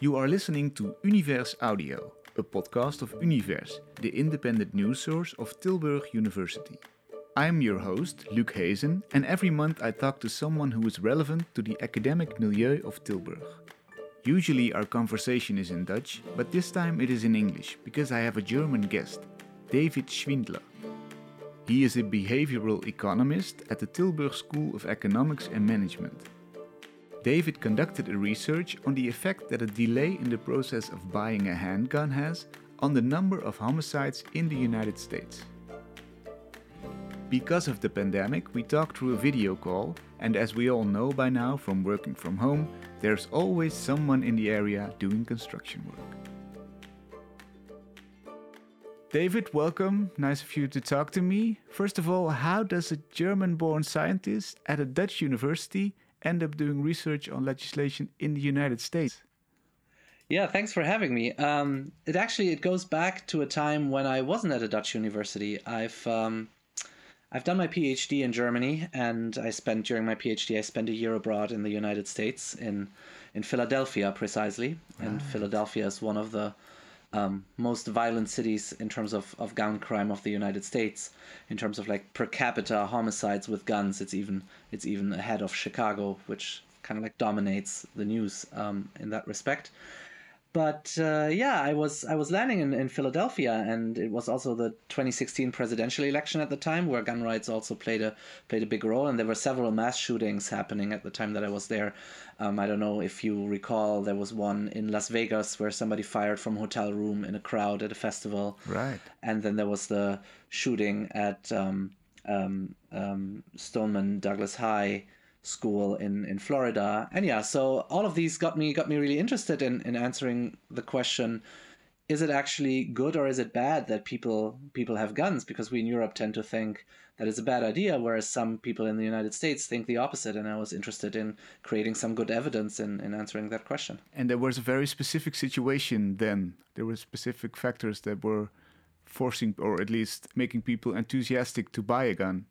You are listening to Univers Audio, a podcast of Univers, the independent news source of Tilburg University. I'm your host, Luc Hazen, and every month I talk to someone who is relevant to the academic milieu of Tilburg. Usually our conversation is in Dutch, but this time it is in English because I have a German guest, David Schindler. He is a behavioral economist at the Tilburg School of Economics and Management. David conducted a research on the effect that a delay in the process of buying a handgun has on the number of homicides in the United States. Because of the pandemic, we talked through a video call, and as we all know by now from working from home, there's always someone in the area doing construction work. David, welcome. Nice of you to talk to me. First of all, how does a German born scientist at a Dutch university end up doing research on legislation in the United States? Yeah, thanks for having me. Um, it actually it goes back to a time when I wasn't at a Dutch university. I've um, I've done my PhD in Germany, and I spent during my PhD I spent a year abroad in the United States in in Philadelphia precisely. Right. And Philadelphia is one of the um, most violent cities in terms of, of gun crime of the United States. In terms of like per capita homicides with guns, it's even it's even ahead of Chicago, which kind of like dominates the news um, in that respect but uh, yeah, I was I was landing in, in Philadelphia, and it was also the 2016 presidential election at the time, where gun rights also played a played a big role, and there were several mass shootings happening at the time that I was there. Um, I don't know if you recall, there was one in Las Vegas where somebody fired from a hotel room in a crowd at a festival, right? And then there was the shooting at um, um, um Stoneman Douglas High school in in Florida. And yeah, so all of these got me got me really interested in in answering the question is it actually good or is it bad that people people have guns because we in Europe tend to think that it's a bad idea whereas some people in the United States think the opposite and I was interested in creating some good evidence in, in answering that question. And there was a very specific situation then. There were specific factors that were forcing or at least making people enthusiastic to buy a gun.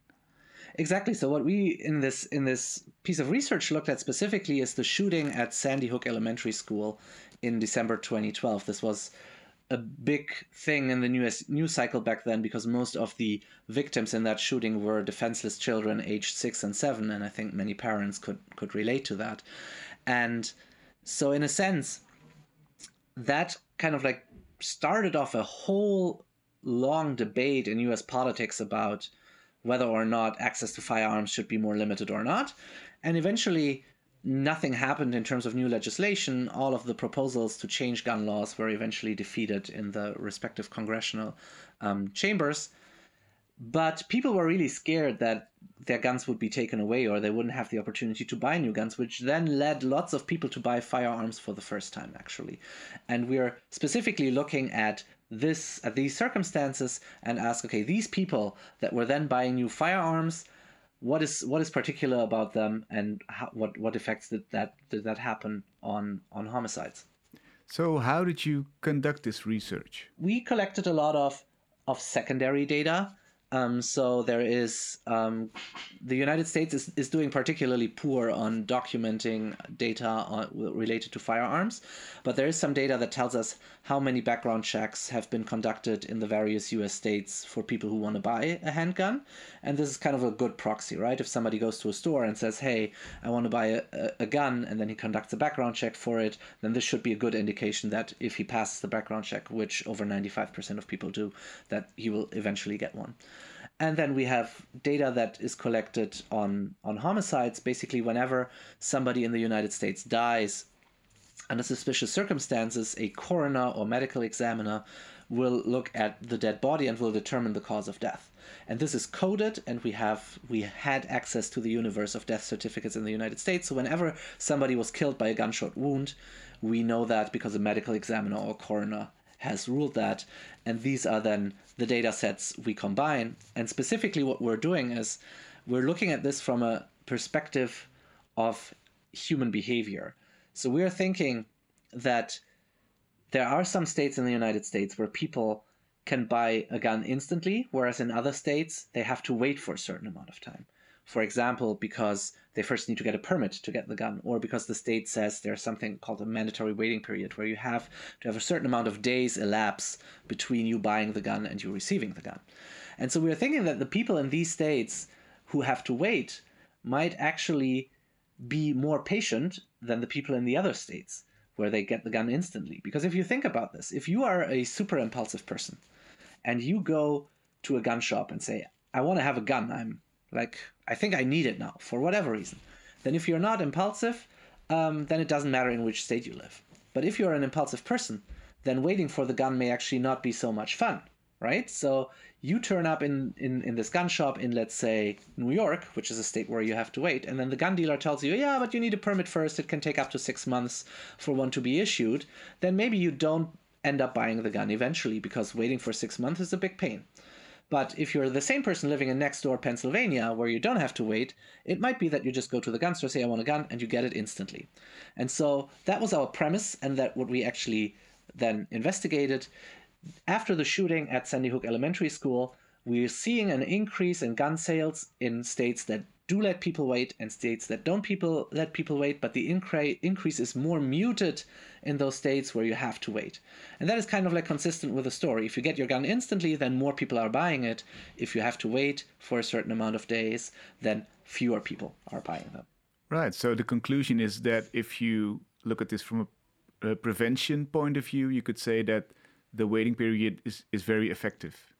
Exactly. So what we in this in this piece of research looked at specifically is the shooting at Sandy Hook Elementary School in December 2012. This was a big thing in the news news cycle back then because most of the victims in that shooting were defenseless children aged six and seven, and I think many parents could could relate to that. And so, in a sense, that kind of like started off a whole long debate in U.S. politics about whether or not access to firearms should be more limited or not. And eventually, nothing happened in terms of new legislation. All of the proposals to change gun laws were eventually defeated in the respective congressional um, chambers. But people were really scared that their guns would be taken away or they wouldn't have the opportunity to buy new guns, which then led lots of people to buy firearms for the first time, actually. And we're specifically looking at this at these circumstances and ask, okay, these people that were then buying new firearms, what is what is particular about them, and how, what what effects did that did that happen on on homicides? So, how did you conduct this research? We collected a lot of of secondary data um, so there is um, the United States is, is doing particularly poor on documenting data on, related to firearms, but there is some data that tells us how many background checks have been conducted in the various U.S. states for people who want to buy a handgun, and this is kind of a good proxy, right? If somebody goes to a store and says, "Hey, I want to buy a, a, gun," and then he conducts a background check for it, then this should be a good indication that if he passes the background check, which over ninety five percent of people do, that he will eventually get one and then we have data that is collected on on homicides. Basically whenever somebody in the united states dies under suspicious circumstances a coroner or medical examiner will look at the dead body and will determine the cause of death. And this is coded and we have we had access to the universe of death certificates in the united states. So whenever somebody was killed by a gunshot wound we know that because a medical examiner or coroner has ruled that. And these are then the data sets we combine. And specifically, what we're doing is we're looking at this from a perspective of human behavior. So we're thinking that there are some states in the United States where people can buy a gun instantly, whereas in other states they have to wait for a certain amount of time. For example, because they first need to get a permit to get the gun, or because the state says there's something called a mandatory waiting period where you have to have a certain amount of days elapse between you buying the gun and you receiving the gun. And so we are thinking that the people in these states who have to wait might actually be more patient than the people in the other states where they get the gun instantly. Because if you think about this, if you are a super impulsive person and you go to a gun shop and say, I want to have a gun, I'm like, I think I need it now for whatever reason, then if you're not impulsive, um, then it doesn't matter in which state you live. But if you're an impulsive person, then waiting for the gun may actually not be so much fun, right? So you turn up in, in, in this gun shop in, let's say, New York, which is a state where you have to wait, and then the gun dealer tells you, yeah, but you need a permit first. It can take up to six months for one to be issued. Then maybe you don't end up buying the gun eventually because waiting for six months is a big pain. But if you're the same person living in next door Pennsylvania where you don't have to wait, it might be that you just go to the gun store, say, I want a gun, and you get it instantly. And so that was our premise, and that what we actually then investigated. After the shooting at Sandy Hook Elementary School, we're seeing an increase in gun sales in states that do let people wait and states that don't people let people wait, but the incre- increase is more muted in those states where you have to wait. And that is kind of like consistent with the story. If you get your gun instantly, then more people are buying it. If you have to wait for a certain amount of days, then fewer people are buying them. Right. So the conclusion is that if you look at this from a, a prevention point of view, you could say that the waiting period is, is very effective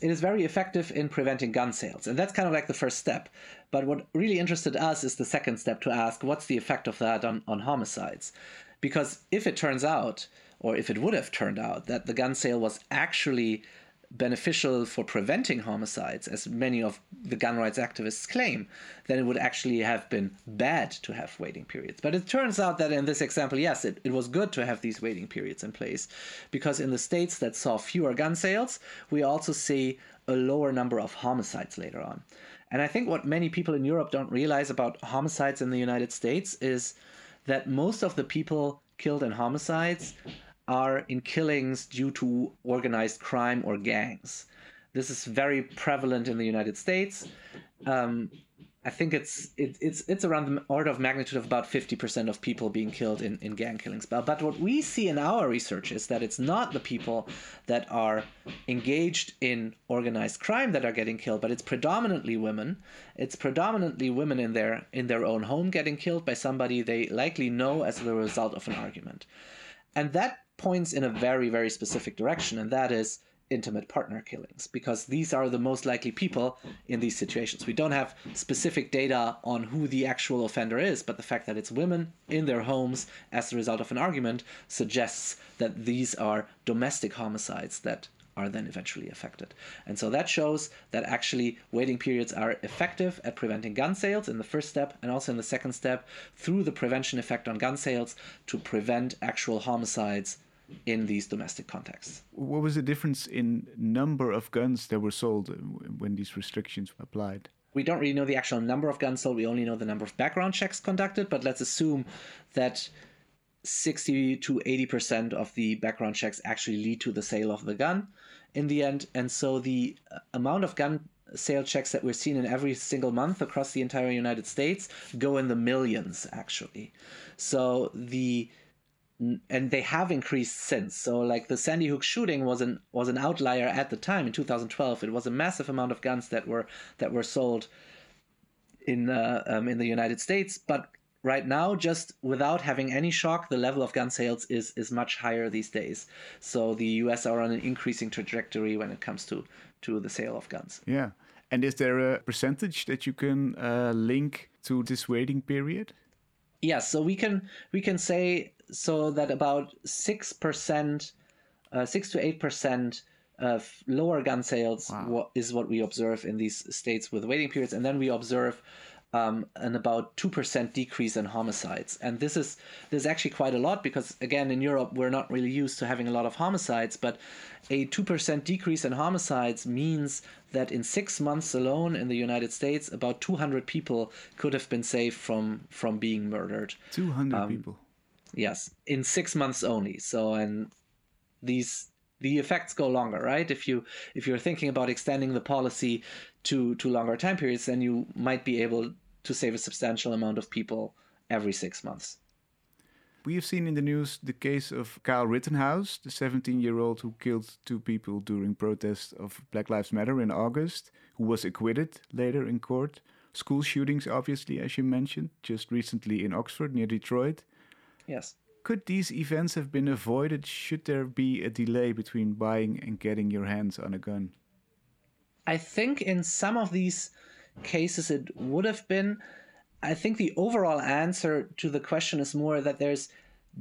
it is very effective in preventing gun sales. And that's kind of like the first step. But what really interested us is the second step to ask what's the effect of that on, on homicides? Because if it turns out, or if it would have turned out, that the gun sale was actually beneficial for preventing homicides, as many of the gun rights activists claim, then it would actually have been bad to have waiting periods. But it turns out that in this example, yes, it, it was good to have these waiting periods in place because in the states that saw fewer gun sales, we also see a lower number of homicides later on. And I think what many people in Europe don't realize about homicides in the United States is that most of the people killed in homicides are in killings due to organized crime or gangs. This is very prevalent in the United States. Um, I think it's it, it's it's around the order of magnitude of about 50% of people being killed in, in gang killings. But, but what we see in our research is that it's not the people that are engaged in organized crime that are getting killed, but it's predominantly women. It's predominantly women in their in their own home getting killed by somebody they likely know as the result of an argument. And that points in a very, very specific direction, and that is intimate partner killings, because these are the most likely people in these situations. We don't have specific data on who the actual offender is, but the fact that it's women in their homes as a result of an argument suggests that these are domestic homicides that are then eventually affected. And so that shows that actually waiting periods are effective at preventing gun sales in the first step and also in the second step through the prevention effect on gun sales to prevent actual homicides in these domestic contexts. What was the difference in number of guns that were sold when these restrictions were applied? We don't really know the actual number of guns sold. We only know the number of background checks conducted, but let's assume that 60 to 80% of the background checks actually lead to the sale of the gun in the end. And so the amount of gun sale checks that we're seeing in every single month across the entire United States go in the millions, actually. So the and they have increased since. So like the Sandy Hook shooting was an was an outlier at the time in 2012. It was a massive amount of guns that were that were sold in uh, um, in the United States, but right now, just without having any shock, the level of gun sales is is much higher these days. So the U.S. are on an increasing trajectory when it comes to to the sale of guns. Yeah, and is there a percentage that you can uh, link to this waiting period? Yes, yeah, so we can we can say so that about six percent, uh, six to eight percent of lower gun sales wow. is what we observe in these states with waiting periods, and then we observe um, an about two percent decrease in homicides. And this is this is actually quite a lot because again in Europe we're not really used to having a lot of homicides, but a two percent decrease in homicides means that in six months alone in the United States, about 200 people could have been saved from from being murdered. 200 um, people. Yes, in six months only. So, and these the effects go longer, right? If you if you're thinking about extending the policy to to longer time periods, then you might be able to save a substantial amount of people every six months. We have seen in the news the case of Kyle Rittenhouse, the 17 year old who killed two people during protests of Black Lives Matter in August, who was acquitted later in court. School shootings, obviously, as you mentioned, just recently in Oxford near Detroit. Yes. Could these events have been avoided should there be a delay between buying and getting your hands on a gun? I think in some of these cases it would have been. I think the overall answer to the question is more that there's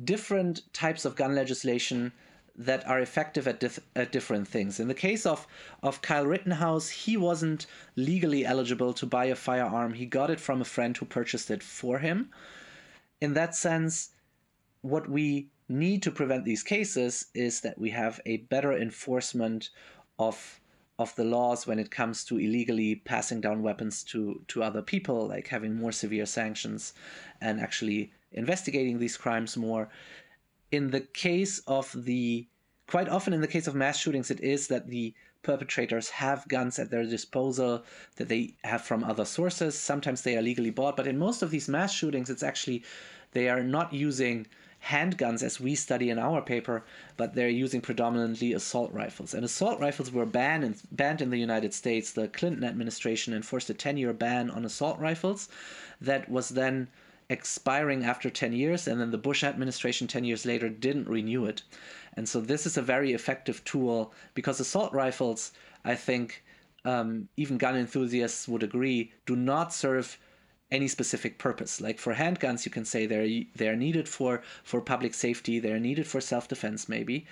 different types of gun legislation that are effective at, dif- at different things. In the case of, of Kyle Rittenhouse, he wasn't legally eligible to buy a firearm. He got it from a friend who purchased it for him. In that sense, what we need to prevent these cases is that we have a better enforcement of of the laws when it comes to illegally passing down weapons to to other people like having more severe sanctions and actually investigating these crimes more. In the case of the quite often in the case of mass shootings it is that the perpetrators have guns at their disposal that they have from other sources. Sometimes they are legally bought but in most of these mass shootings it's actually they are not using handguns as we study in our paper, but they're using predominantly assault rifles. And assault rifles were banned in, banned in the United States. The Clinton administration enforced a 10 year ban on assault rifles that was then expiring after 10 years, and then the Bush administration 10 years later didn't renew it. And so this is a very effective tool because assault rifles, I think, um, even gun enthusiasts would agree, do not serve any specific purpose. Like for handguns, you can say they're they're needed for for public safety, they're needed for self defense. Maybe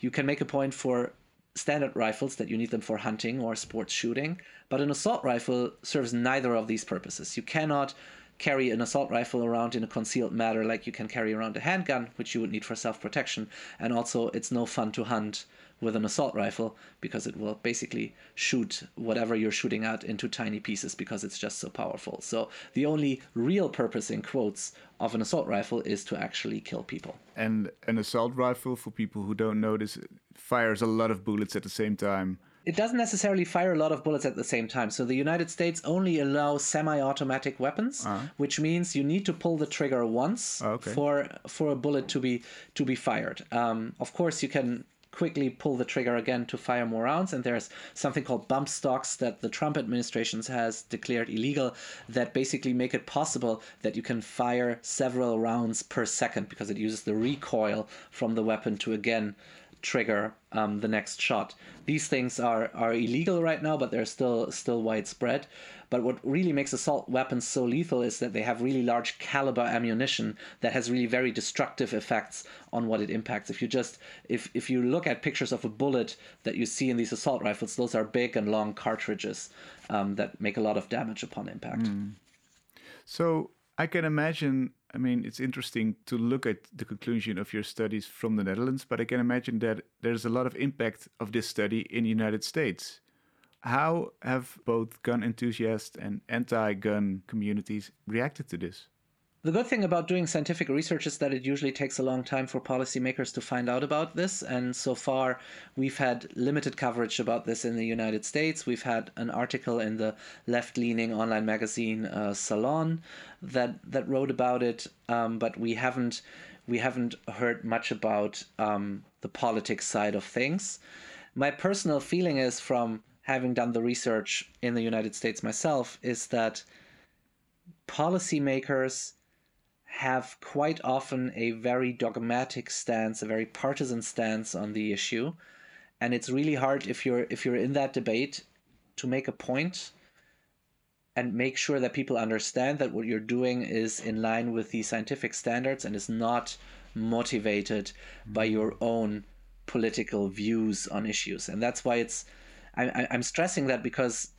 you can make a point for standard rifles that you need them for hunting or sports shooting, but an assault rifle serves neither of these purposes. You cannot carry an assault rifle around in a concealed manner like you can carry around a handgun, which you would need for self protection. And also, it's no fun to hunt with an assault rifle because it will basically shoot whatever you're shooting at into tiny pieces because it's just so powerful. So the only real purpose, in quotes, of an assault rifle is to actually kill people. And an assault rifle, for people who don't know this, fires a lot of bullets at the same time it doesn't necessarily fire a lot of bullets at the same time. So the United States only allows semi-automatic weapons, uh-huh. which means you need to pull the trigger once oh, okay. for for a bullet to be to be fired. Um, of course, you can quickly pull the trigger again to fire more rounds. And there's something called bump stocks that the Trump administration has declared illegal that basically make it possible that you can fire several rounds per second because it uses the recoil from the weapon to again trigger um, the next shot. These things are are illegal right now, but they're still still widespread. But what really makes assault weapons so lethal is that they have really large caliber ammunition that has really very destructive effects on what it impacts. If you just if if you look at pictures of a bullet that you see in these assault rifles, those are big and long cartridges um, that make a lot of damage upon impact. Mm. So I can imagine I mean, it's interesting to look at the conclusion of your studies from the Netherlands, but I can imagine that there's a lot of impact of this study in the United States. How have both gun enthusiasts and anti gun communities reacted to this? The good thing about doing scientific research is that it usually takes a long time for policymakers to find out about this. And so far, we've had limited coverage about this in the United States. We've had an article in the left leaning online magazine uh, Salon that, that wrote about it, um, but we haven't, we haven't heard much about um, the politics side of things. My personal feeling is from having done the research in the United States myself is that policymakers have quite often a very dogmatic stance, a very partisan stance on the issue, and it's really hard if you're if you're in that debate to make a point and make sure that people understand that what you're doing is in line with the scientific standards and is not motivated by mm-hmm. your own political views on issues. And that's why it's I, I'm stressing that because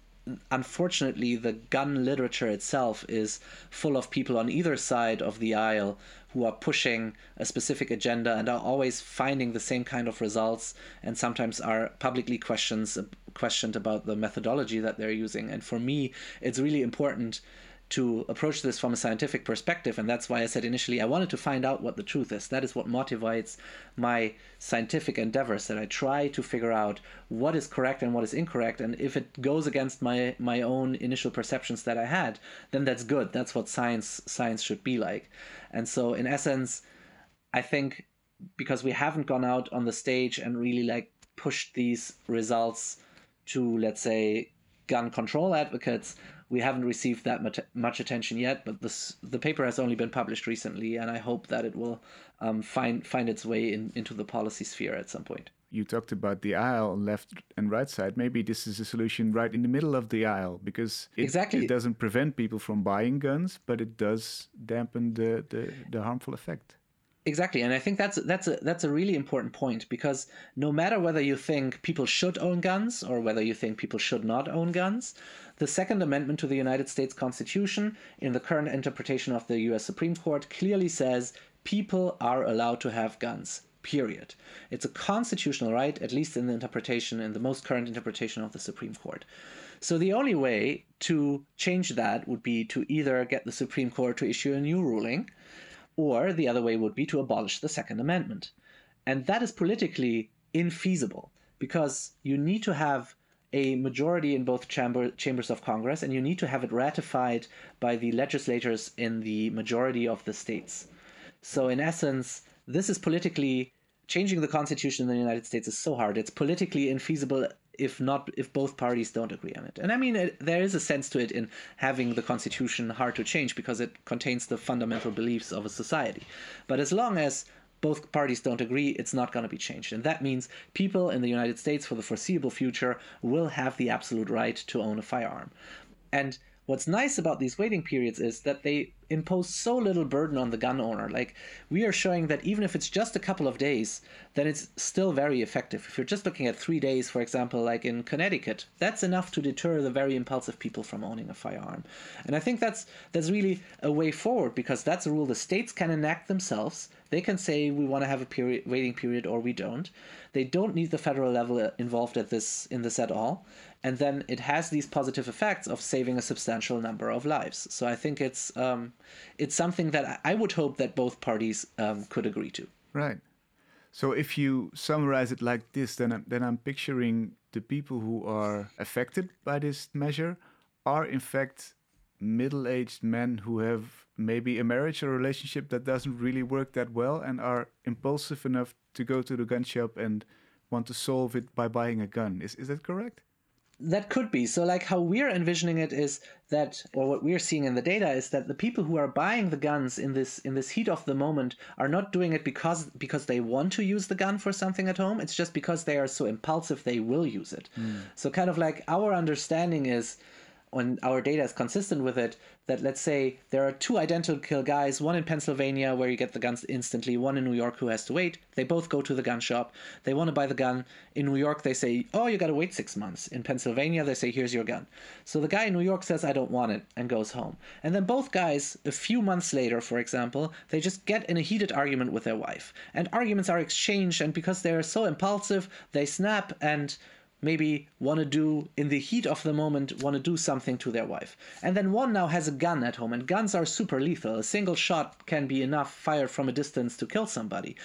unfortunately, the gun literature itself is full of people on either side of the aisle who are pushing a specific agenda and are always finding the same kind of results and sometimes are publicly questions questioned about the methodology that they're using. And for me, it's really important to approach this from a scientific perspective. And that's why I said initially I wanted to find out what the truth is. That is what motivates my scientific endeavors, that I try to figure out what is correct and what is incorrect. And if it goes against my, my own initial perceptions that I had, then that's good. That's what science science should be like. And so in essence, I think because we haven't gone out on the stage and really like pushed these results to let's say gun control advocates, we haven't received that much, much attention yet, but this, the paper has only been published recently, and I hope that it will um, find find its way in, into the policy sphere at some point. You talked about the aisle on left and right side. Maybe this is a solution right in the middle of the aisle because it, exactly. it doesn't prevent people from buying guns, but it does dampen the, the, the harmful effect. Exactly, and I think that's that's a that's a really important point because no matter whether you think people should own guns or whether you think people should not own guns, the Second Amendment to the United States Constitution, in the current interpretation of the U.S. Supreme Court, clearly says people are allowed to have guns. Period. It's a constitutional right, at least in the interpretation, in the most current interpretation of the Supreme Court. So the only way to change that would be to either get the Supreme Court to issue a new ruling or the other way would be to abolish the Second Amendment. And that is politically infeasible because you need to have a majority in both chamber, chambers of Congress and you need to have it ratified by the legislators in the majority of the states. So, in essence, this is politically changing the constitution in the United States is so hard. It's politically infeasible if not if both parties don't agree on it. And I mean, it, there is a sense to it in having the constitution hard to change because it contains the fundamental beliefs of a society. But as long as both parties don't agree, it's not going to be changed. And that means people in the United States for the foreseeable future will have the absolute right to own a firearm. And what's nice about these waiting periods is that they impose so little burden on the gun owner. Like we are showing that even if it's just a couple of days, then it's still very effective. If you're just looking at three days, for example, like in Connecticut, that's enough to deter the very impulsive people from owning a firearm. And I think that's that's really a way forward because that's a rule the states can enact themselves. They can say we want to have a period waiting period or we don't. They don't need the federal level uh, involved at this in this at all and then it has these positive effects of saving a substantial number of lives. So I think it's um, it's something that I would hope that both parties um, could agree to. Right. So if you summarize it like this, then I'm, then I'm picturing the people who are affected by this measure are in fact middle-aged men who have maybe a marriage or relationship that doesn't really work that well and are impulsive enough to go to the gun shop and want to solve it by buying a gun. Is is that correct? That could be. So like how we're envisioning it is that or what we're seeing in the data is that the people who are buying the guns in this in this heat of the moment are not doing it because because they want to use the gun for something at home. It's just because they are so impulsive they will use it. Mm. so kind of like our understanding is when our data is consistent with it, that let's say there are two identical guys, one in Pennsylvania where you get the guns instantly, one in New York who has to wait. They both go to the gun shop. They want to buy the gun. In New York, they say, oh, you got to wait six months. In Pennsylvania, they say, here's your gun. So the guy in New York says, I don't want it, and goes home. And then both guys, a few months later, for example, they just get in a heated argument with their wife. And arguments are exchanged, and because they're so impulsive, they snap and maybe want to do in the heat of the moment want to do something to their wife and then one now has a gun at home and guns are super lethal a single shot can be enough fired from a distance to kill somebody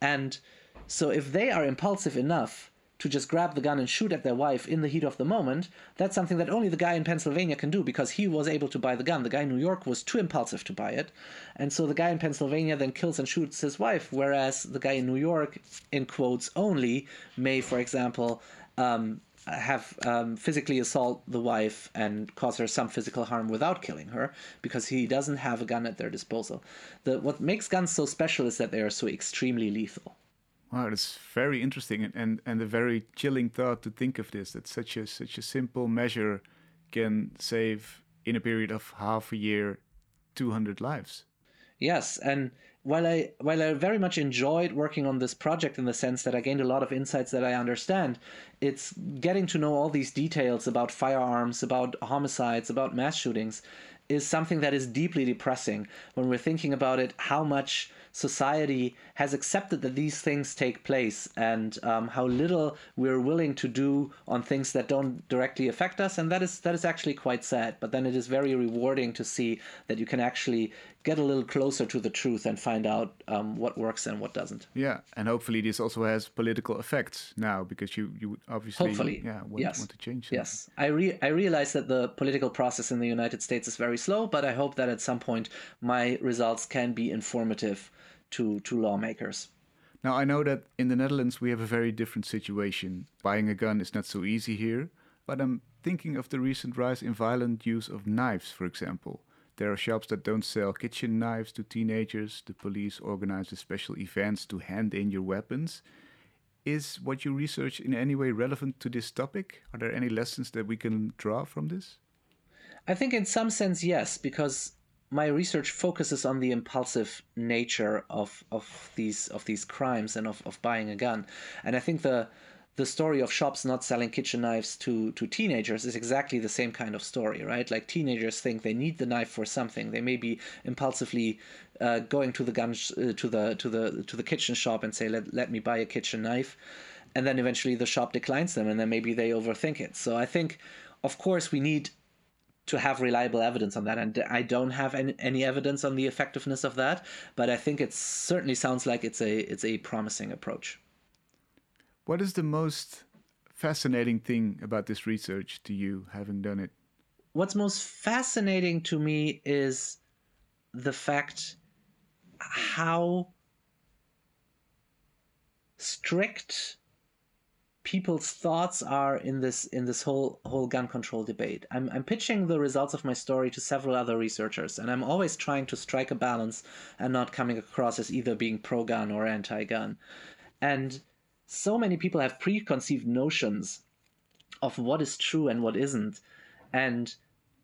and so if they are impulsive enough to just grab the gun and shoot at their wife in the heat of the moment, that's something that only the guy in Pennsylvania can do because he was able to buy the gun. The guy in New York was too impulsive to buy it. And so the guy in Pennsylvania then kills and shoots his wife, whereas the guy in New York, in quotes only, may, for example, um, have um, physically assault the wife and cause her some physical harm without killing her because he doesn't have a gun at their disposal. The, what makes guns so special is that they are so extremely lethal. Wow, that's very interesting and, and, and a very chilling thought to think of this that such a such a simple measure can save in a period of half a year 200 lives. Yes, and while I while I very much enjoyed working on this project in the sense that I gained a lot of insights that I understand, it's getting to know all these details about firearms, about homicides, about mass shootings is something that is deeply depressing. When we're thinking about it how much society has accepted that these things take place and um, how little we're willing to do on things that don't directly affect us, and that is that is actually quite sad. But then it is very rewarding to see that you can actually get a little closer to the truth and find out um, what works and what doesn't. Yeah, and hopefully this also has political effects now because you you obviously hopefully yeah want, yes. want to change. Something. Yes, I re- I realize that the political process in the United States is very slow, but I hope that at some point my results can be informative to to lawmakers. Now I know that in the Netherlands we have a very different situation. Buying a gun is not so easy here, but I'm thinking of the recent rise in violent use of knives, for example. There are shops that don't sell kitchen knives to teenagers. The police organize special events to hand in your weapons. Is what you research in any way relevant to this topic? Are there any lessons that we can draw from this? I think, in some sense, yes, because my research focuses on the impulsive nature of, of these of these crimes and of, of buying a gun, and I think the the story of shops not selling kitchen knives to to teenagers is exactly the same kind of story, right? Like teenagers think they need the knife for something. They may be impulsively uh, going to the gun sh- uh, to the to the to the kitchen shop and say, "Let let me buy a kitchen knife," and then eventually the shop declines them, and then maybe they overthink it. So I think, of course, we need to have reliable evidence on that. And I don't have any, any evidence on the effectiveness of that, but I think it certainly sounds like it's a it's a promising approach. What is the most fascinating thing about this research to you, having done it? What's most fascinating to me is the fact how strict people's thoughts are in this in this whole whole gun control debate. I'm I'm pitching the results of my story to several other researchers, and I'm always trying to strike a balance and not coming across as either being pro-gun or anti-gun. And so many people have preconceived notions of what is true and what isn't, and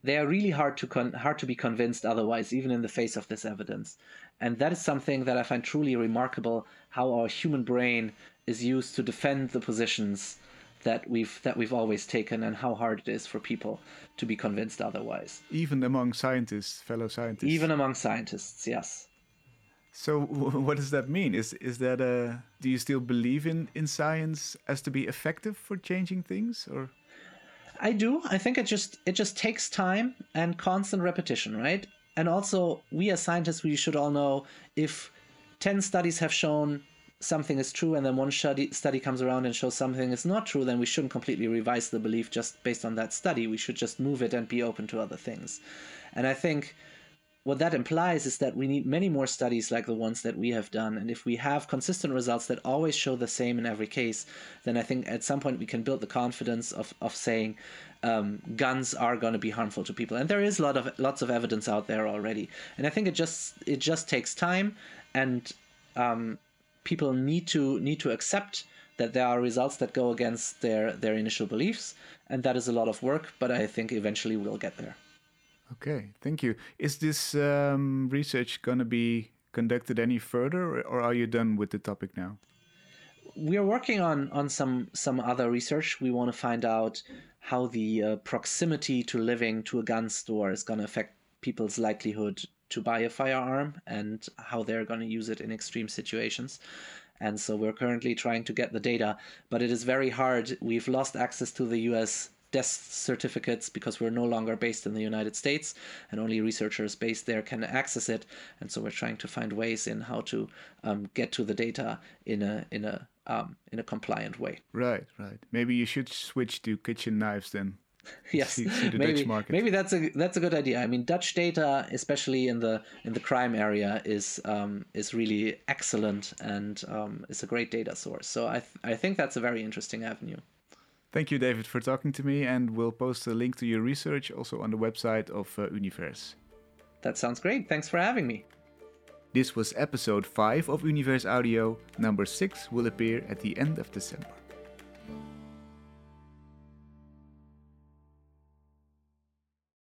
they are really hard to con- hard to be convinced otherwise, even in the face of this evidence. And that is something that I find truly remarkable: how our human brain is used to defend the positions that we've that we've always taken, and how hard it is for people to be convinced otherwise. Even among scientists, fellow scientists. Even among scientists, yes. So what does that mean? Is is that a do you still believe in in science as to be effective for changing things or I do. I think it just it just takes time and constant repetition, right? And also we as scientists we should all know if 10 studies have shown something is true and then one study comes around and shows something is not true then we shouldn't completely revise the belief just based on that study we should just move it and be open to other things and i think what that implies is that we need many more studies like the ones that we have done. And if we have consistent results that always show the same in every case, then I think at some point we can build the confidence of, of saying um, guns are going to be harmful to people. And there is a lot of lots of evidence out there already. And I think it just it just takes time, and um, people need to need to accept that there are results that go against their their initial beliefs, and that is a lot of work. But I think eventually we'll get there. Okay, thank you. Is this um, research going to be conducted any further, or are you done with the topic now? We are working on on some some other research. We want to find out how the uh, proximity to living to a gun store is going to affect people's likelihood to buy a firearm and how they're going to use it in extreme situations. And so we're currently trying to get the data, but it is very hard. We've lost access to the US death certificates because we're no longer based in the United States and only researchers based there can access it. And so we're trying to find ways in how to um, get to the data in a in a um, in a compliant way. Right, right. Maybe you should switch to kitchen knives then. yes, maybe, maybe that's a that's a good idea. I mean, Dutch data, especially in the in the crime area, is um, is really excellent and um, is a great data source. So I th- I think that's a very interesting avenue. Thank you, David, for talking to me, and we'll post a link to your research also on the website of uh, Univers. That sounds great. Thanks for having me. This was episode 5 of Univers Audio. Number 6 will appear at the end of December.